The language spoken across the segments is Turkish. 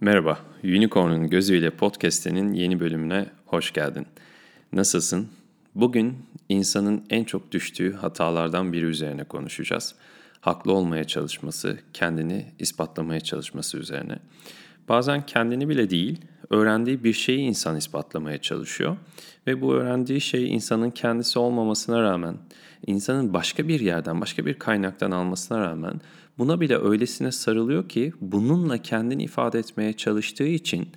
Merhaba, Unicorn'un Gözüyle Podcast'inin yeni bölümüne hoş geldin. Nasılsın? Bugün insanın en çok düştüğü hatalardan biri üzerine konuşacağız. Haklı olmaya çalışması, kendini ispatlamaya çalışması üzerine. Bazen kendini bile değil, öğrendiği bir şeyi insan ispatlamaya çalışıyor ve bu öğrendiği şey insanın kendisi olmamasına rağmen, insanın başka bir yerden, başka bir kaynaktan almasına rağmen buna bile öylesine sarılıyor ki bununla kendini ifade etmeye çalıştığı için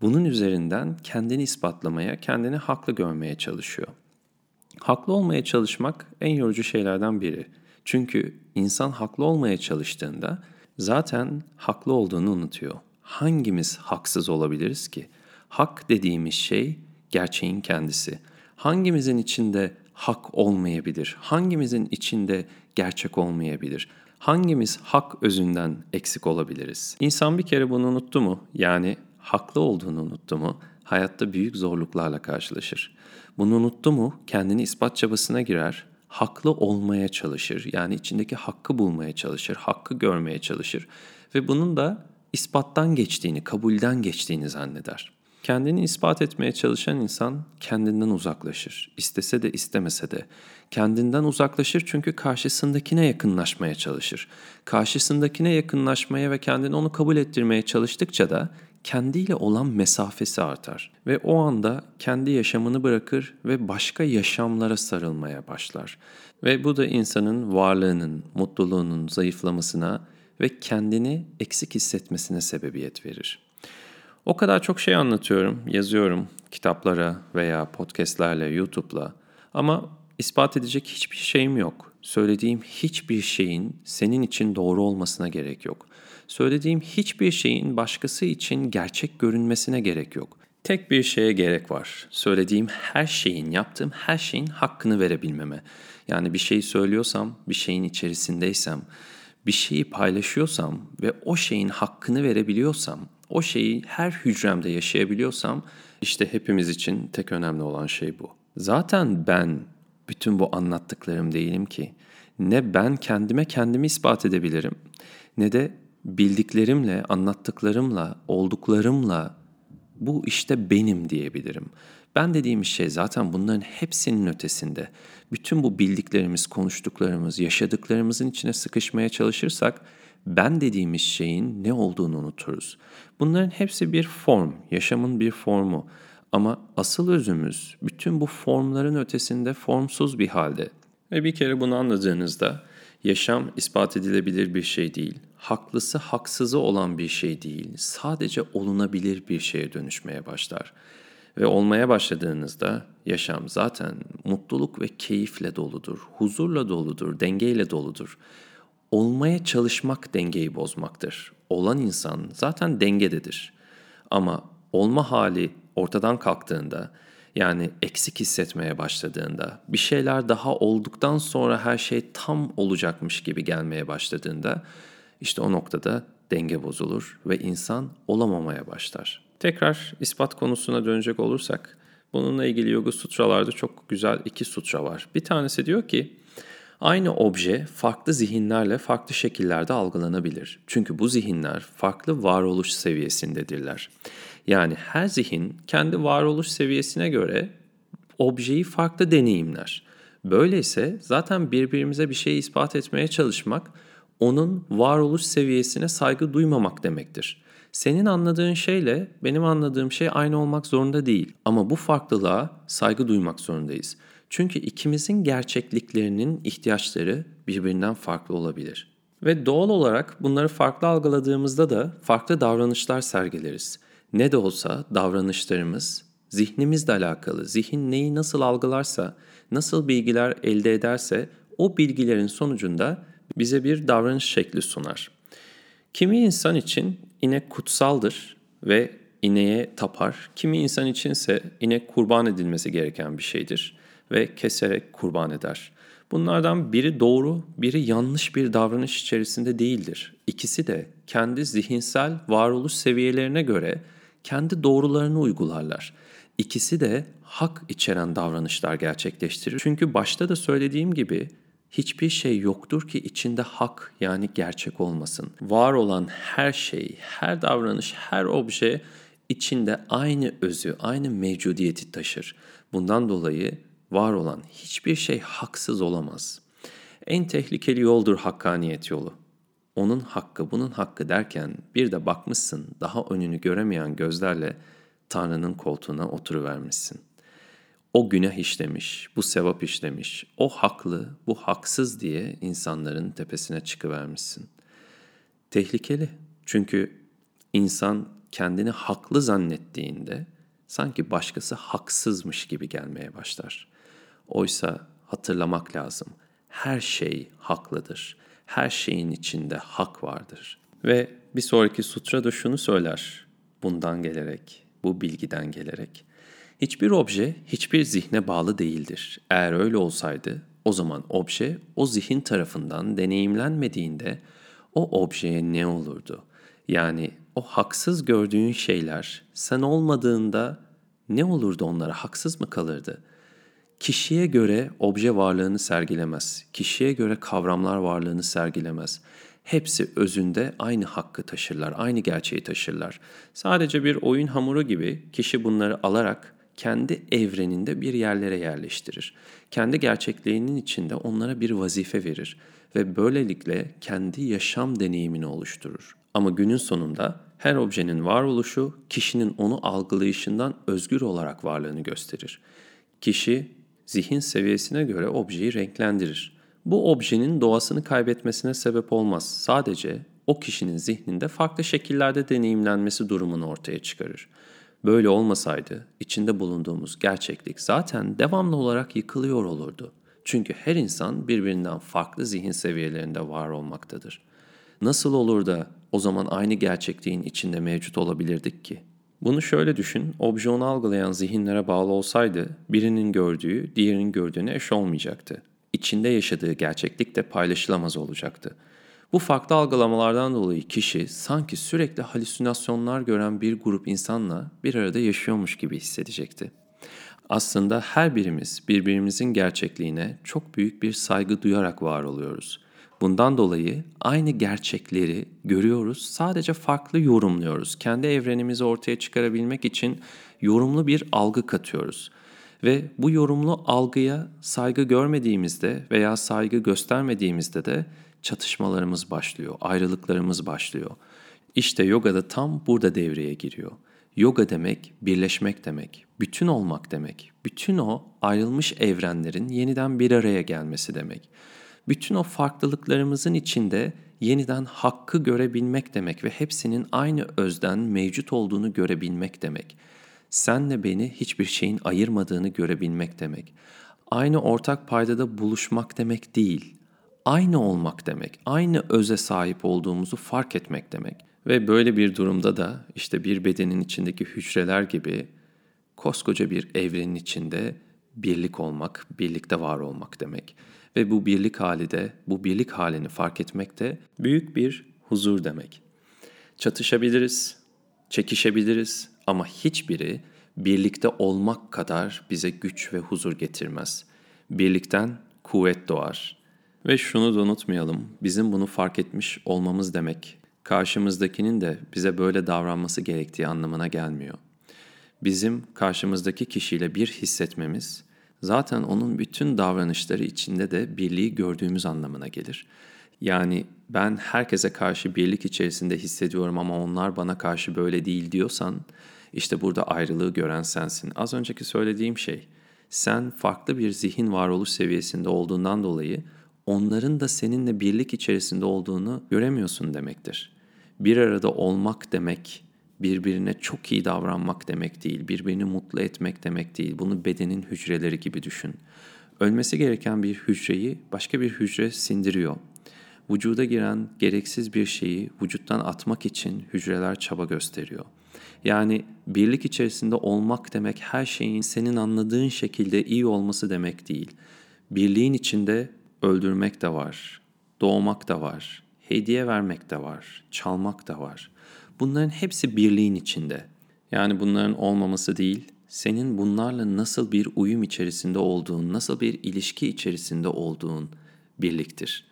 bunun üzerinden kendini ispatlamaya, kendini haklı görmeye çalışıyor. Haklı olmaya çalışmak en yorucu şeylerden biri. Çünkü insan haklı olmaya çalıştığında zaten haklı olduğunu unutuyor. Hangimiz haksız olabiliriz ki? Hak dediğimiz şey gerçeğin kendisi. Hangimizin içinde hak olmayabilir? Hangimizin içinde gerçek olmayabilir? Hangimiz hak özünden eksik olabiliriz? İnsan bir kere bunu unuttu mu? Yani haklı olduğunu unuttu mu? Hayatta büyük zorluklarla karşılaşır. Bunu unuttu mu? Kendini ispat çabasına girer. Haklı olmaya çalışır. Yani içindeki hakkı bulmaya çalışır. Hakkı görmeye çalışır. Ve bunun da ispattan geçtiğini, kabulden geçtiğini zanneder. Kendini ispat etmeye çalışan insan kendinden uzaklaşır. İstese de istemese de. Kendinden uzaklaşır çünkü karşısındakine yakınlaşmaya çalışır. Karşısındakine yakınlaşmaya ve kendini onu kabul ettirmeye çalıştıkça da kendiyle olan mesafesi artar ve o anda kendi yaşamını bırakır ve başka yaşamlara sarılmaya başlar. Ve bu da insanın varlığının, mutluluğunun zayıflamasına ve kendini eksik hissetmesine sebebiyet verir. O kadar çok şey anlatıyorum, yazıyorum kitaplara veya podcastlerle, YouTube'la ama ispat edecek hiçbir şeyim yok. Söylediğim hiçbir şeyin senin için doğru olmasına gerek yok. Söylediğim hiçbir şeyin başkası için gerçek görünmesine gerek yok. Tek bir şeye gerek var. Söylediğim her şeyin, yaptığım her şeyin hakkını verebilmeme. Yani bir şeyi söylüyorsam, bir şeyin içerisindeysem, bir şeyi paylaşıyorsam ve o şeyin hakkını verebiliyorsam, o şeyi her hücremde yaşayabiliyorsam işte hepimiz için tek önemli olan şey bu. Zaten ben bütün bu anlattıklarım değilim ki. Ne ben kendime kendimi ispat edebilirim ne de bildiklerimle, anlattıklarımla, olduklarımla bu işte benim diyebilirim. Ben dediğimiz şey zaten bunların hepsinin ötesinde. Bütün bu bildiklerimiz, konuştuklarımız, yaşadıklarımızın içine sıkışmaya çalışırsak ben dediğimiz şeyin ne olduğunu unuturuz. Bunların hepsi bir form, yaşamın bir formu. Ama asıl özümüz bütün bu formların ötesinde formsuz bir halde. Ve bir kere bunu anladığınızda yaşam ispat edilebilir bir şey değil. Haklısı haksızı olan bir şey değil. Sadece olunabilir bir şeye dönüşmeye başlar. Ve olmaya başladığınızda yaşam zaten mutluluk ve keyifle doludur, huzurla doludur, dengeyle doludur. Olmaya çalışmak dengeyi bozmaktır. Olan insan zaten dengededir. Ama olma hali ortadan kalktığında, yani eksik hissetmeye başladığında, bir şeyler daha olduktan sonra her şey tam olacakmış gibi gelmeye başladığında, işte o noktada denge bozulur ve insan olamamaya başlar. Tekrar ispat konusuna dönecek olursak, bununla ilgili Yoga Sutralarda çok güzel iki sutra var. Bir tanesi diyor ki, Aynı obje farklı zihinlerle farklı şekillerde algılanabilir. Çünkü bu zihinler farklı varoluş seviyesindedirler. Yani her zihin kendi varoluş seviyesine göre objeyi farklı deneyimler. Böyleyse zaten birbirimize bir şey ispat etmeye çalışmak onun varoluş seviyesine saygı duymamak demektir. Senin anladığın şeyle benim anladığım şey aynı olmak zorunda değil ama bu farklılığa saygı duymak zorundayız. Çünkü ikimizin gerçekliklerinin ihtiyaçları birbirinden farklı olabilir. Ve doğal olarak bunları farklı algıladığımızda da farklı davranışlar sergileriz. Ne de olsa davranışlarımız zihnimizle alakalı. Zihin neyi nasıl algılarsa, nasıl bilgiler elde ederse o bilgilerin sonucunda bize bir davranış şekli sunar. Kimi insan için inek kutsaldır ve ineğe tapar. Kimi insan içinse inek kurban edilmesi gereken bir şeydir ve keserek kurban eder. Bunlardan biri doğru, biri yanlış bir davranış içerisinde değildir. İkisi de kendi zihinsel varoluş seviyelerine göre kendi doğrularını uygularlar. İkisi de hak içeren davranışlar gerçekleştirir. Çünkü başta da söylediğim gibi Hiçbir şey yoktur ki içinde hak yani gerçek olmasın. Var olan her şey, her davranış, her obje içinde aynı özü, aynı mevcudiyeti taşır. Bundan dolayı var olan hiçbir şey haksız olamaz. En tehlikeli yoldur hakkaniyet yolu. Onun hakkı, bunun hakkı derken bir de bakmışsın daha önünü göremeyen gözlerle Tanrı'nın koltuğuna oturuvermişsin. O günah işlemiş, bu sevap işlemiş, o haklı, bu haksız diye insanların tepesine çıkıvermişsin. Tehlikeli çünkü insan kendini haklı zannettiğinde sanki başkası haksızmış gibi gelmeye başlar. Oysa hatırlamak lazım. Her şey haklıdır. Her şeyin içinde hak vardır. Ve bir sonraki sutra da şunu söyler. Bundan gelerek, bu bilgiden gelerek. Hiçbir obje hiçbir zihne bağlı değildir. Eğer öyle olsaydı o zaman obje o zihin tarafından deneyimlenmediğinde o objeye ne olurdu? Yani o haksız gördüğün şeyler sen olmadığında ne olurdu onlara? Haksız mı kalırdı? Kişiye göre obje varlığını sergilemez. Kişiye göre kavramlar varlığını sergilemez. Hepsi özünde aynı hakkı taşırlar, aynı gerçeği taşırlar. Sadece bir oyun hamuru gibi kişi bunları alarak kendi evreninde bir yerlere yerleştirir. Kendi gerçekliğinin içinde onlara bir vazife verir ve böylelikle kendi yaşam deneyimini oluşturur. Ama günün sonunda her objenin varoluşu kişinin onu algılayışından özgür olarak varlığını gösterir. Kişi zihin seviyesine göre objeyi renklendirir. Bu objenin doğasını kaybetmesine sebep olmaz. Sadece o kişinin zihninde farklı şekillerde deneyimlenmesi durumunu ortaya çıkarır. Böyle olmasaydı içinde bulunduğumuz gerçeklik zaten devamlı olarak yıkılıyor olurdu. Çünkü her insan birbirinden farklı zihin seviyelerinde var olmaktadır. Nasıl olur da o zaman aynı gerçekliğin içinde mevcut olabilirdik ki? Bunu şöyle düşün, obje onu algılayan zihinlere bağlı olsaydı birinin gördüğü diğerinin gördüğüne eş olmayacaktı. İçinde yaşadığı gerçeklik de paylaşılamaz olacaktı. Bu farklı algılamalardan dolayı kişi sanki sürekli halüsinasyonlar gören bir grup insanla bir arada yaşıyormuş gibi hissedecekti. Aslında her birimiz birbirimizin gerçekliğine çok büyük bir saygı duyarak var oluyoruz. Bundan dolayı aynı gerçekleri görüyoruz, sadece farklı yorumluyoruz. Kendi evrenimizi ortaya çıkarabilmek için yorumlu bir algı katıyoruz. Ve bu yorumlu algıya saygı görmediğimizde veya saygı göstermediğimizde de çatışmalarımız başlıyor, ayrılıklarımız başlıyor. İşte yoga da tam burada devreye giriyor. Yoga demek birleşmek demek, bütün olmak demek. Bütün o ayrılmış evrenlerin yeniden bir araya gelmesi demek. Bütün o farklılıklarımızın içinde yeniden hakkı görebilmek demek ve hepsinin aynı özden mevcut olduğunu görebilmek demek. Senle beni hiçbir şeyin ayırmadığını görebilmek demek. Aynı ortak paydada buluşmak demek değil aynı olmak demek, aynı öze sahip olduğumuzu fark etmek demek. Ve böyle bir durumda da işte bir bedenin içindeki hücreler gibi koskoca bir evrenin içinde birlik olmak, birlikte var olmak demek. Ve bu birlik hali de, bu birlik halini fark etmek de büyük bir huzur demek. Çatışabiliriz, çekişebiliriz ama hiçbiri birlikte olmak kadar bize güç ve huzur getirmez. Birlikten kuvvet doğar, ve şunu da unutmayalım, bizim bunu fark etmiş olmamız demek, karşımızdakinin de bize böyle davranması gerektiği anlamına gelmiyor. Bizim karşımızdaki kişiyle bir hissetmemiz, zaten onun bütün davranışları içinde de birliği gördüğümüz anlamına gelir. Yani ben herkese karşı birlik içerisinde hissediyorum ama onlar bana karşı böyle değil diyorsan, işte burada ayrılığı gören sensin. Az önceki söylediğim şey, sen farklı bir zihin varoluş seviyesinde olduğundan dolayı onların da seninle birlik içerisinde olduğunu göremiyorsun demektir. Bir arada olmak demek birbirine çok iyi davranmak demek değil, birbirini mutlu etmek demek değil. Bunu bedenin hücreleri gibi düşün. Ölmesi gereken bir hücreyi başka bir hücre sindiriyor. Vücuda giren gereksiz bir şeyi vücuttan atmak için hücreler çaba gösteriyor. Yani birlik içerisinde olmak demek her şeyin senin anladığın şekilde iyi olması demek değil. Birliğin içinde öldürmek de var, doğmak da var, hediye vermek de var, çalmak da var. Bunların hepsi birliğin içinde. Yani bunların olmaması değil, senin bunlarla nasıl bir uyum içerisinde olduğun, nasıl bir ilişki içerisinde olduğun, birliktir.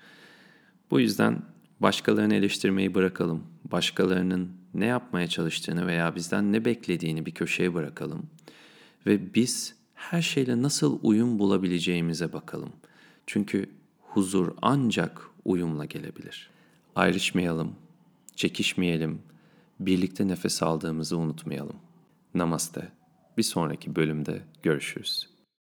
Bu yüzden başkalarını eleştirmeyi bırakalım. Başkalarının ne yapmaya çalıştığını veya bizden ne beklediğini bir köşeye bırakalım. Ve biz her şeyle nasıl uyum bulabileceğimize bakalım. Çünkü huzur ancak uyumla gelebilir. Ayrışmayalım, çekişmeyelim, birlikte nefes aldığımızı unutmayalım. Namaste. Bir sonraki bölümde görüşürüz.